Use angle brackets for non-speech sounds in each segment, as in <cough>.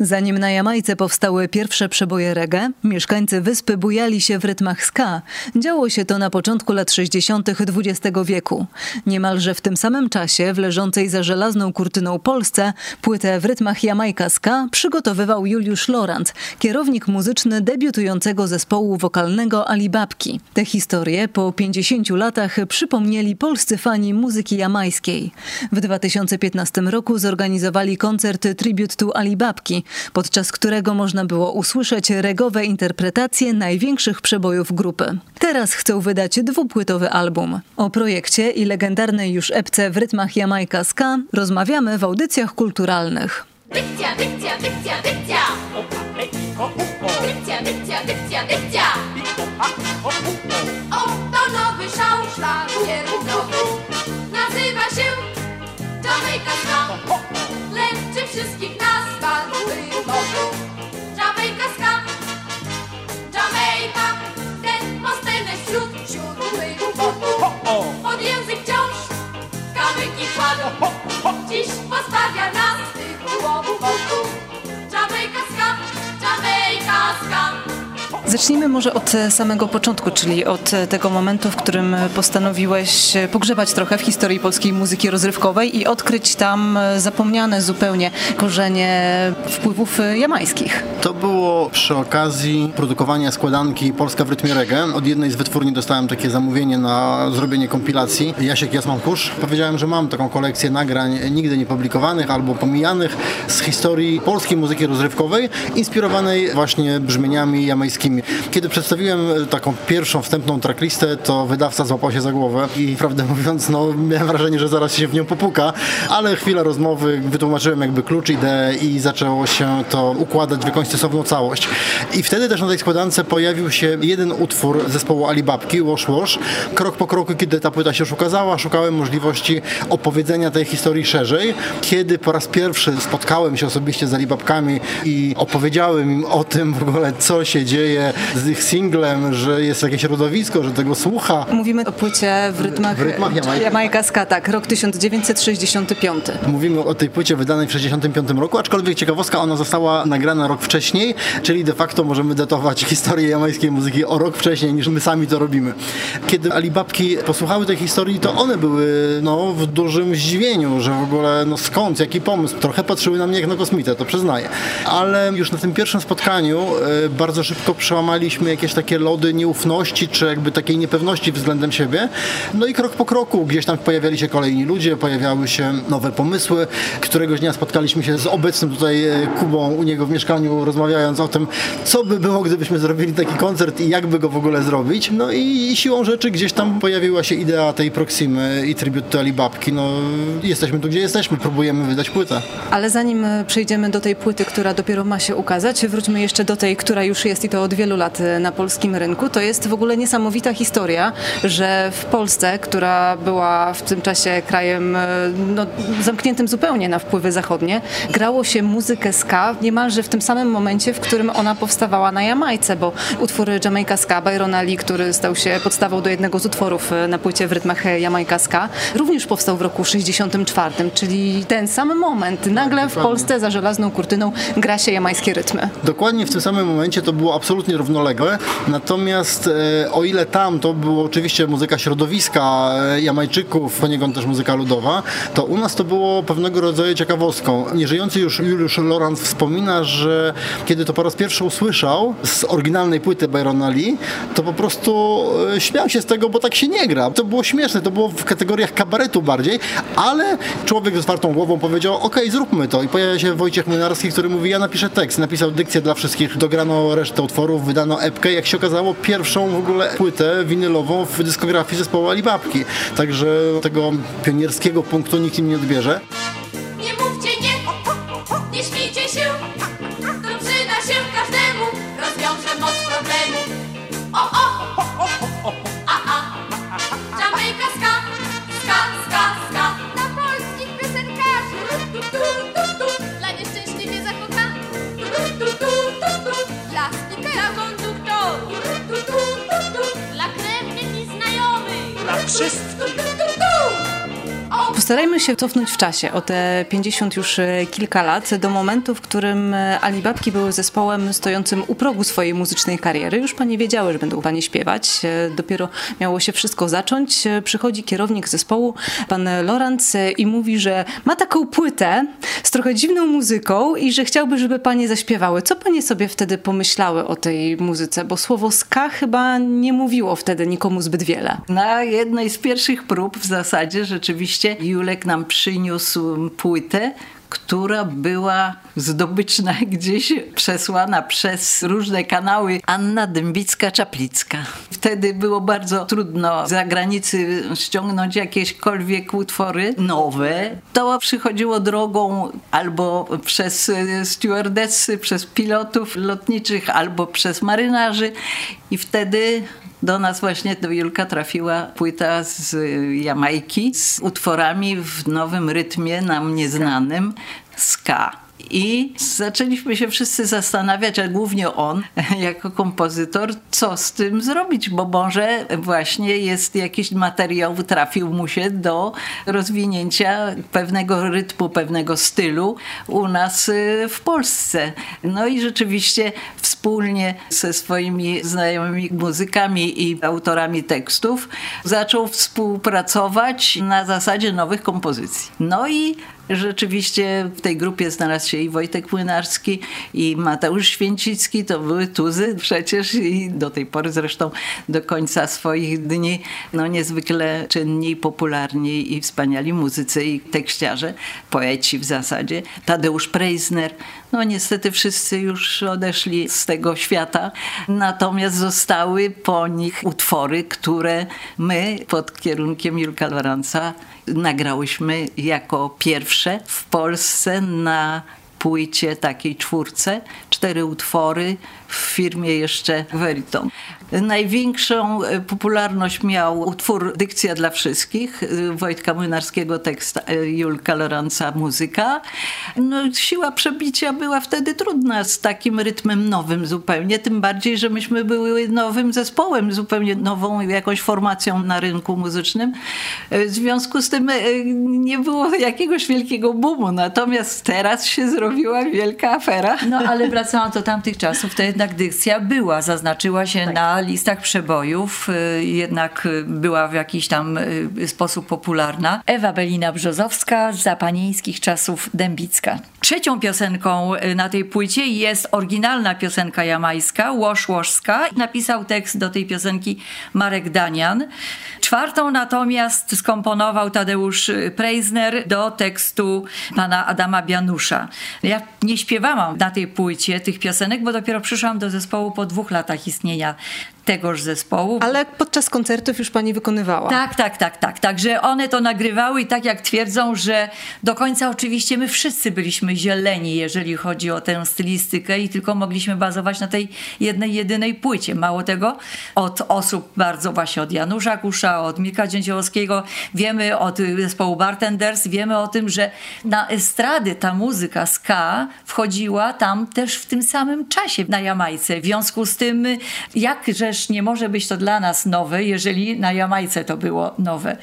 Zanim na Jamajce powstały pierwsze przeboje reggae, mieszkańcy wyspy bujali się w rytmach ska. Działo się to na początku lat 60. XX wieku. Niemalże w tym samym czasie w leżącej za żelazną kurtyną Polsce płytę w rytmach Jamajka ska przygotowywał Juliusz Lorant, kierownik muzyczny debiutującego zespołu wokalnego Alibabki. Te historie po 50 latach przypomnieli polscy fani muzyki jamajskiej. W 2015 roku zorganizowali koncert Tribute to Alibabki, podczas którego można było usłyszeć regowe interpretacje największych przebojów grupy. Teraz chcą wydać dwupłytowy album. O projekcie i legendarnej już epce w rytmach Jamajka Ska rozmawiamy w audycjach kulturalnych. Dykcja, dykcja, dykcja, dykcja! Dykcja, dykcja, dykcja, dykcja! Oto nowy szał, nowy. Nazywa się Jamaica Ska. Wszystkich nas. Jamaica Zacznijmy może od samego początku, czyli od tego momentu, w którym postanowiłeś pogrzebać trochę w historii polskiej muzyki rozrywkowej i odkryć tam zapomniane zupełnie korzenie wpływów jamańskich. To było przy okazji produkowania składanki Polska w rytmie reggae. Od jednej z wytwórni dostałem takie zamówienie na zrobienie kompilacji. Jasiek Jasmankusz. Powiedziałem, że mam taką kolekcję nagrań nigdy nie publikowanych albo pomijanych z historii polskiej muzyki rozrywkowej, inspirowanej właśnie brzmieniami jamańskimi. Kiedy przedstawiłem taką pierwszą wstępną tracklistę, to wydawca złapał się za głowę i prawdę mówiąc, no miałem wrażenie, że zaraz się w nią popuka, ale chwila rozmowy, wytłumaczyłem jakby klucz, ideę i zaczęło się to układać w jakąś stosowną całość. I wtedy też na tej składance pojawił się jeden utwór zespołu Alibabki, Wash Wash. Krok po kroku, kiedy ta płyta się już ukazała, szukałem możliwości opowiedzenia tej historii szerzej. Kiedy po raz pierwszy spotkałem się osobiście z Alibabkami i opowiedziałem im o tym w ogóle, co się dzieje z ich singlem, że jest jakieś środowisko, że tego słucha. Mówimy o płycie w rytmach, W rytmach Jamajka. Jamajka Ska, tak, rok 1965. Mówimy o tej płycie wydanej w 1965 roku, aczkolwiek ciekawostka, ona została nagrana rok wcześniej, czyli de facto możemy datować historię jamańskiej muzyki o rok wcześniej niż my sami to robimy. Kiedy Alibabki posłuchały tej historii, to one były no, w dużym zdziwieniu, że w ogóle no skąd, jaki pomysł. Trochę patrzyły na mnie jak na kosmitę, to przyznaję. Ale już na tym pierwszym spotkaniu e, bardzo szybko przełamaliśmy jakieś takie lody nieufności, czy jakby takiej niepewności względem siebie. No i krok po kroku gdzieś tam pojawiali się kolejni ludzie, pojawiały się nowe pomysły. Któregoś dnia spotkaliśmy się z obecnym tutaj e, Kubą u niego w mieszkaniu, rozmawiając o tym, co by było, gdybyśmy zrobili taki koncert i jak by go w ogóle zrobić. No i siłą rzeczy gdzieś tam pojawiła się idea tej Proximy i tribute do Alibabki. No jesteśmy tu, gdzie jesteśmy, próbujemy wydać płytę. Ale zanim e, przejdziemy do tej płyty, która dopiero ma się ukazać, wróćmy jeszcze do tej, która już jest i to od wielu lat e, na polskim rynku. To jest w ogóle niesamowita historia, że w Polsce, która była w tym czasie krajem e, no, zamkniętym zupełnie na wpływy zachodnie, grało się muzykę ska niemalże w tym samym momencie, w którym ona powstawała na Jamajce, bo utwór Jamaica Ska Byrona Lee, który stał się podstawą do jednego z utworów e, na płycie w rytmach Jamaica Ska, również powstał w roku 64, czyli ten sam moment. Nagle w. Polsce za żelazną kurtyną gra się jamańskie rytmy. Dokładnie w tym samym momencie to było absolutnie równoległe, natomiast e, o ile tam to było oczywiście muzyka środowiska e, Jamajczyków, poniekąd też muzyka ludowa, to u nas to było pewnego rodzaju ciekawostką. Nieżyjący już Juliusz Lorant wspomina, że kiedy to po raz pierwszy usłyszał z oryginalnej płyty Byrona Lee, to po prostu e, śmiał się z tego, bo tak się nie gra. To było śmieszne, to było w kategoriach kabaretu bardziej, ale człowiek z otwartą głową powiedział, okej, zróbmy to. I pojawia się Wojciech Młynarski, który mówi, ja napiszę tekst. Napisał dykcję dla wszystkich, dograno resztę utworów, wydano epkę, jak się okazało, pierwszą w ogóle płytę winylową w dyskografii zespołu Alibabki. Także tego pionierskiego punktu nikt im nie odbierze. Postarajmy się cofnąć w czasie o te 50 już e, kilka lat do momentu, w którym e, Alibabki były zespołem stojącym u progu swojej muzycznej kariery. Już panie wiedziały, że będą panie śpiewać. E, Dopiero miało się wszystko zacząć. Przychodzi kierownik zespołu, pan Lorenz i mówi, że ma taką płytę z trochę dziwną muzyką i że chciałby, żeby panie zaśpiewały. Co panie sobie wtedy pomyślały o tej muzyce? Bo słowo ska chyba nie mówiło wtedy nikomu zbyt wiele. Na jednej z pierwszych prób w zasadzie rzeczywiście Julek nam przyniósł płytę, która była zdobyczna <laughs> gdzieś przesłana przez różne kanały Anna Dębicka-Czaplicka. Wtedy było bardzo trudno z zagranicy ściągnąć jakiekolwiek utwory nowe. To przychodziło drogą albo przez stewardessy, przez pilotów lotniczych, albo przez marynarzy i wtedy do nas właśnie, do Julka trafiła płyta z Jamajki z utworami w nowym rytmie nam nieznanym ska. I zaczęliśmy się wszyscy zastanawiać, a głównie on, <laughs> jako kompozytor, co z tym zrobić, bo może właśnie jest jakiś materiał, trafił mu się do rozwinięcia pewnego rytmu, pewnego stylu u nas y, w Polsce. No i rzeczywiście wspólnie ze swoimi znajomymi muzykami i autorami tekstów zaczął współpracować na zasadzie nowych kompozycji. No i Rzeczywiście w tej grupie znalazł się i Wojtek Płynarski, i Mateusz Święcicki. To były tuzy przecież i do tej pory zresztą do końca swoich dni no niezwykle czynni, popularni i wspaniali muzycy i tekściarze, poeci w zasadzie. Tadeusz Preisner. No niestety wszyscy już odeszli z tego świata, natomiast zostały po nich utwory, które my pod kierunkiem Julka Lorenza nagrałyśmy jako pierwsze w Polsce na płycie takiej czwórce, cztery utwory w firmie jeszcze Veriton. Największą e, popularność miał utwór Dykcja dla wszystkich e, Wojtka Młynarskiego, tekst e, Julka Lorenza, muzyka. No, siła przebicia była wtedy trudna z takim rytmem nowym zupełnie, tym bardziej, że myśmy były nowym zespołem, zupełnie nową jakąś formacją na rynku muzycznym. W związku z tym nie było jakiegoś wielkiego boomu, natomiast teraz się zrobiła wielka afera. No ale wracając do tamtych czasów, to jednak dykcja była, zaznaczyła się Tak. na listach przebojów, y, jednak była w jakiś tam y, sposób popularna. Ewa Belina Brzozowska za panieńskich czasów Dębicka. Trzecią piosenką y, na tej płycie jest oryginalna piosenka jamańska, Łosz Łoszska. Napisał tekst do tej piosenki Marek Danian. Czwartą natomiast skomponował Tadeusz Preisner do tekstu pana Adama Bianusza. Ja nie śpiewałam na tej płycie tych piosenek, bo dopiero przyszłam do zespołu po dwóch latach istnienia tegoż zespołu. Ale podczas koncertów już pani wykonywała. Tak, tak, tak, tak. Także one to nagrywały i tak jak twierdzą, że do końca oczywiście my wszyscy byliśmy zieleni, jeżeli chodzi o tę stylistykę i tylko mogliśmy bazować na tej jednej, jedynej płycie. Mało tego, od osób bardzo właśnie od Janusza Kusza, od Mirka Dzięciołowskiego, wiemy od zespołu Bartenders, wiemy o tym, że na estrady ta muzyka ska wchodziła tam też w tym samym czasie na Jamajce. W związku z tym, jakżeż nie może być to dla nas nowe, jeżeli na Jamajce to było nowe.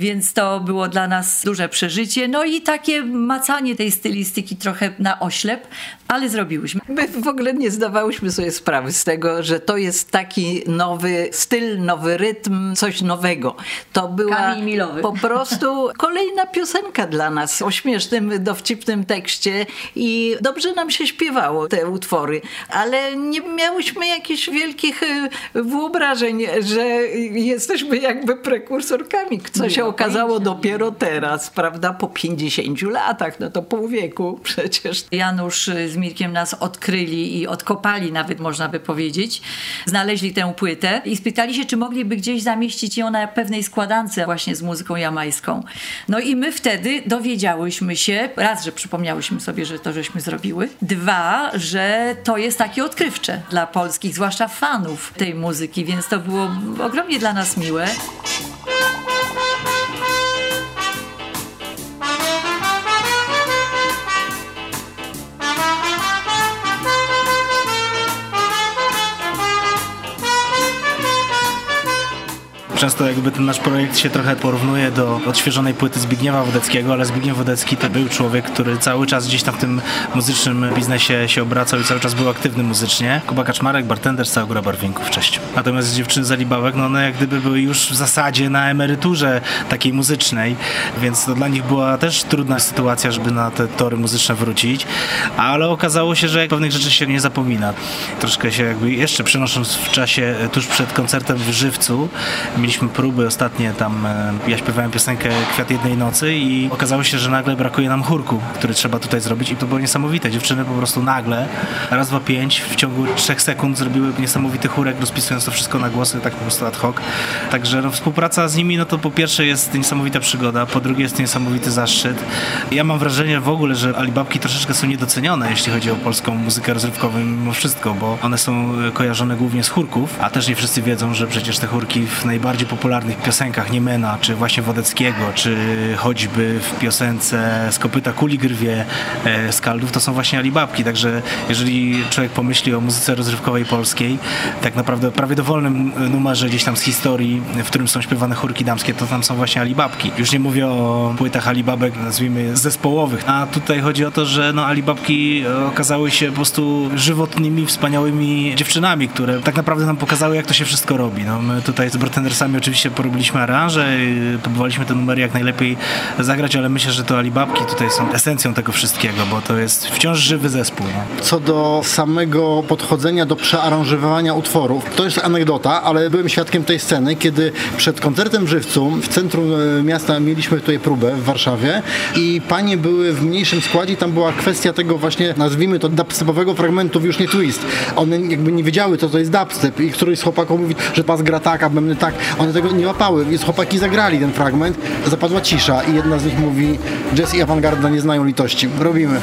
Więc to było dla nas duże przeżycie. No i takie macanie tej stylistyki trochę na oślep, ale zrobiłyśmy. My w ogóle nie zdawałyśmy sobie sprawy z tego, że to jest taki nowy styl, nowy rytm, coś nowego. To była po prostu kolejna piosenka dla nas o śmiesznym, dowcipnym tekście i dobrze nam się śpiewało te utwory, ale nie miałyśmy jakichś wielkich e, wyobrażeń, że jesteśmy jakby prekursorkami, co się okazało dopiero teraz, prawda, po 50 latach, no to pół wieku przecież. Janusz z Mirkiem nas odkryli i odkopali nawet można by powiedzieć. Znaleźli tę płytę i spytali się, czy mogliby gdzieś zamieścić ją na pewnej składance właśnie z muzyką jamańską. No i my wtedy dowiedziałyśmy się, raz, że przypomniałyśmy sobie, że to żeśmy zrobiły, dwa, że to jest takie odkrywcze dla polskich, zwłaszcza fanów tej muzyki, więc to było ogromnie dla nas miłe. Często jakby ten nasz projekt się trochę porównuje do odświeżonej płyty Zbigniewa Wodeckiego, ale Zbigniew Wodecki to był człowiek, który cały czas gdzieś tam w tym muzycznym biznesie się obracał i cały czas był aktywny muzycznie. Kuba Kaczmarek, bartender z całego barwinków, cześć. Natomiast dziewczyny z no one jak gdyby były już w zasadzie na emeryturze takiej muzycznej, więc to dla nich była też trudna sytuacja, żeby na te tory muzyczne wrócić, ale okazało się, że pewnych rzeczy się nie zapomina. Troszkę się jakby jeszcze przenosząc w czasie tuż przed koncertem w Żywcu, mieliśmy próby ostatnie tam, e, ja śpiewałem piosenkę Kwiat jednej nocy i okazało się, że nagle brakuje nam chórku, który trzeba tutaj zrobić i to było niesamowite. Dziewczyny po prostu nagle, raz, dwa, pięć, w ciągu trzech sekund zrobiły niesamowity chórek, rozpisując to wszystko na głosy, tak po prostu ad hoc. Także no, współpraca z nimi, no to po pierwsze jest niesamowita przygoda, po drugie jest niesamowity zaszczyt. Ja mam wrażenie w ogóle, że Alibabki troszeczkę są niedocenione, jeśli chodzi o polską muzykę rozrywkową mimo wszystko, bo one są kojarzone głównie z chórków, a też nie wszyscy wiedzą, że przecież te chórki w najbardziej popularnych piosenkach Niemena, czy właśnie Wodeckiego, czy choćby w piosence z kopyta kuli grwie e, Skaldów, to są właśnie Alibabki, także jeżeli człowiek pomyśli o muzyce rozrywkowej polskiej, tak naprawdę prawie dowolnym numerze gdzieś tam z historii, w którym są śpiewane chórki damskie, to tam są właśnie Alibabki. Już nie mówię o płytach Alibabek, nazwijmy zespołowych, a tutaj chodzi o to, że no Alibabki okazały się po prostu żywotnymi, wspaniałymi dziewczynami, które tak naprawdę nam pokazały, jak to się wszystko robi. No, my tutaj z oczywiście porobiliśmy aranże, próbowaliśmy te numery jak najlepiej zagrać, ale myślę, że to Alibabki tutaj są esencją tego wszystkiego, bo to jest wciąż żywy zespół. No. Co do samego podchodzenia do przearanżowywania utworów, to jest anegdota, ale byłem świadkiem tej sceny, kiedy przed koncertem w Żywcu w centrum e, miasta mieliśmy tutaj próbę w Warszawie i panie były w mniejszym składzie, tam była kwestia tego właśnie, nazwijmy to dubstepowego fragmentu, już nie twist. One jakby nie wiedziały, co to jest dubstep i któryś z chłopaków mówi, że pas gra tak, a bębny tak. One tego nie łapały, więc chłopaki zagrali ten fragment, zapadła cisza i jedna z nich mówi, jazz i awangarda nie znają litości. Robimy.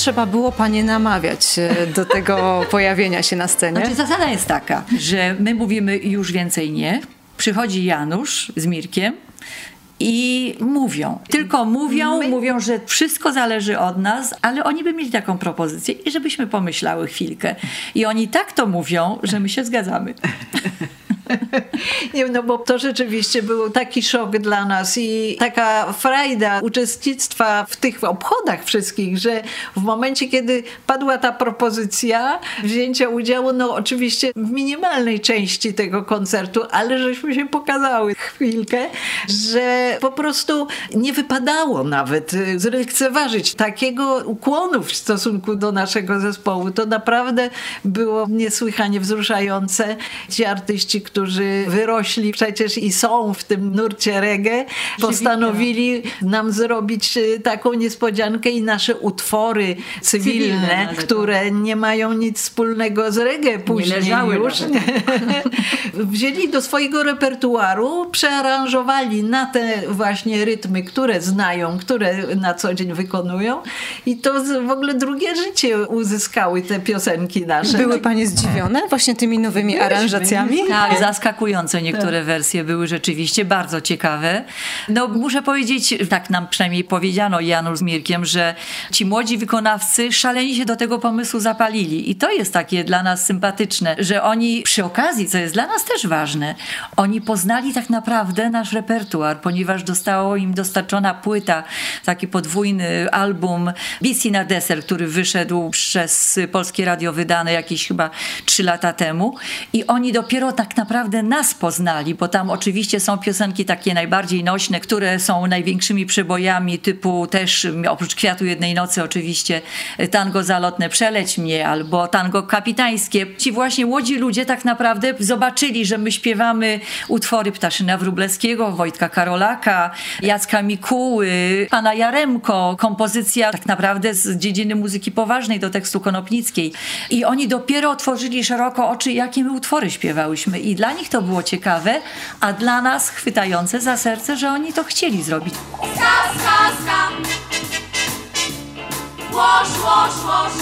Trzeba było panie namawiać e, do tego <laughs> pojawienia się na scenie? Znaczy zasada jest taka, że my mówimy już więcej nie. Przychodzi Janusz z Mirkiem i mówią. Tylko mówią, mówią, że wszystko zależy od nas, ale oni by mieli taką propozycję i żebyśmy pomyślały chwilkę. I oni tak to mówią, że my się zgadzamy. <laughs> <laughs> Nie, no bo to rzeczywiście był taki szok dla nas i taka frajda uczestnictwa w tych obchodach wszystkich, że w momencie, kiedy padła ta propozycja wzięcia udziału, no oczywiście w minimalnej części tego koncertu, ale żeśmy się pokazały chwilkę, że po prostu nie wypadało nawet y, zlekceważyć takiego ukłonu w stosunku do naszego zespołu. To naprawdę było niesłychanie wzruszające. Ci artyści, którzy wyrośli przecież i są w tym nurcie reggae, postanowili nam zrobić y, taką niespodziankę i nasze utwory cywilne, Cywilne nawet, które nie mają nic wspólnego z reggae później leżały już. nawet. <laughs> Wzięli do swojego repertuaru, przearanżowali na te właśnie rytmy, które znają, które na co dzień wykonują i to z- w ogóle drugie życie uzyskały te piosenki nasze. Były panie zdziwione właśnie tymi nowymi aranżacjami? Tak, zaskakujące niektóre wersje były rzeczywiście bardzo ciekawe. No muszę powiedzieć, tak nam przynajmniej powiedziano Janusz z Mirkiem, że ci młodzi wykonawcy szaleni się do tego pomysłu zapalili. I to jest takie dla nas sympatyczne, że oni przy okazji, co jest dla nas też ważne, oni poznali tak naprawdę nasz repertuar, ponieważ dostało im dostarczona płyta, taki podwójny album BC na deser, który wyszedł przez Polskie Radio wydane jakieś chyba trzy lata temu. I oni dopiero tak naprawdę nas poznali, bo tam oczywiście są piosenki takie najbardziej nośne, które są największymi przebojami typu też oprócz Kwiatu Jednej Nocy oczywiście tango zalotne Przeleć mnie albo tango kapitańskie. Ci właśnie młodzi ludzie tak naprawdę zobaczyli, że my śpiewamy utwory Ptaszyna Wróblewskiego, Wojtka Karolaka, Jacka Mikuły, pana Jaremko, kompozycja tak naprawdę z dziedziny muzyki poważnej do tekstu konopnickiej. I oni dopiero otworzyli szeroko oczy, jakie my utwory śpiewałyśmy. I dla Dla nich to było ciekawe, a dla nas chwytające za serce, że oni to chcieli zrobić. Ska, ska, ska. Łoż, łoż, łoż.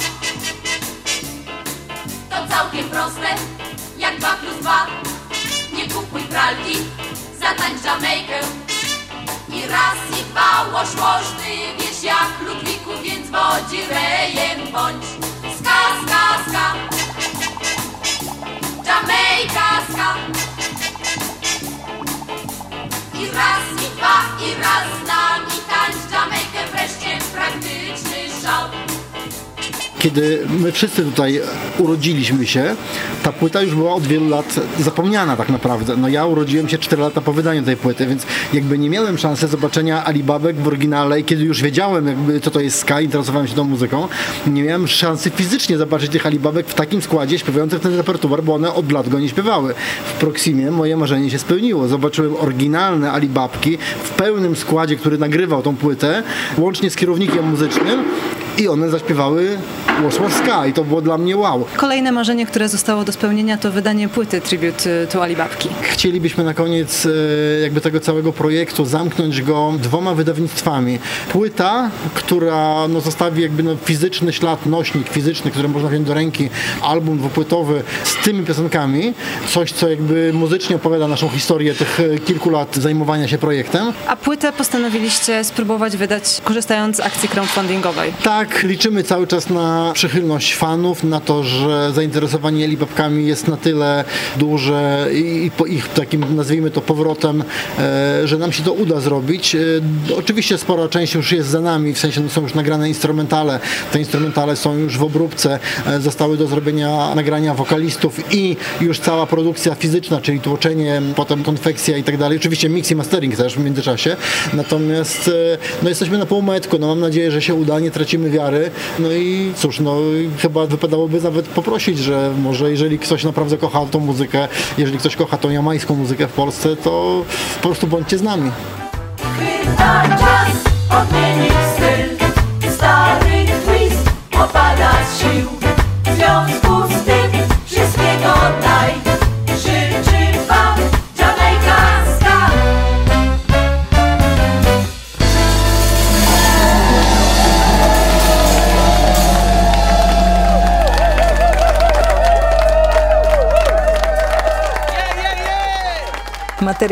To całkiem proste, jak dwa plus dwa. Nie kupuj pralki, zatańcz Jamajkę. I raz, i dwa, łoż, łoż. Ty wiesz jak Ludwiku, więc wodzirejem bądź. Ska, ska, ska. Jamajka, ska. I raz, i dwa, i raz z nami tańcz Jamajkę wreszcie praktyczny szał. Kiedy my wszyscy tutaj urodziliśmy się, ta płyta już była od wielu lat zapomniana tak naprawdę. No ja urodziłem się 4 lata po wydaniu tej płyty, więc jakby nie miałem szansy zobaczenia Alibabek w oryginale i kiedy już wiedziałem jakby co to jest ska, interesowałem się tą muzyką, nie miałem szansy fizycznie zobaczyć tych Alibabek w takim składzie śpiewających ten repertuar, bo one od lat go nie śpiewały. W Proximie moje marzenie się spełniło. Zobaczyłem oryginalne Alibabki w pełnym składzie, który nagrywał tą płytę, łącznie z kierownikiem muzycznym i one zaśpiewały Wash Wash Sky i to było dla mnie wow. Kolejne marzenie, które zostało do spełnienia to wydanie płyty Tribute to Alibabki. Chcielibyśmy na koniec e, jakby tego całego projektu zamknąć go dwoma wydawnictwami. Płyta, która no, zostawi jakby no, fizyczny ślad, nośnik fizyczny, który można wziąć do ręki, album dwupłytowy z tymi piosenkami, coś co jakby muzycznie opowiada naszą historię tych e, kilku lat zajmowania się projektem. A płytę postanowiliście spróbować wydać korzystając z akcji crowdfundingowej. Tak, liczymy cały czas na przychylność fanów, na to, że zainteresowanie Alibabkami jest na tyle duże i, po ich takim, nazwijmy to, powrotem, e, że nam się to uda zrobić. E, oczywiście spora część już jest za nami, w sensie no, są już nagrane instrumentale. Te instrumentale są już w obróbce, e, zostały do zrobienia nagrania wokalistów i już cała produkcja fizyczna, czyli tłoczenie, potem konfekcja i tak dalej. Oczywiście mix i mastering też w międzyczasie. Natomiast no, jesteśmy na półmetku. No, mam nadzieję, że się uda, nie tracimy wiary. No i cóż, no chyba wypadałoby nawet poprosić, że może jeżeli ktoś naprawdę kocha tą muzykę, jeżeli ktoś kocha tą jamańską muzykę w Polsce, to po prostu bądźcie z nami. Chyba czas odmienić styl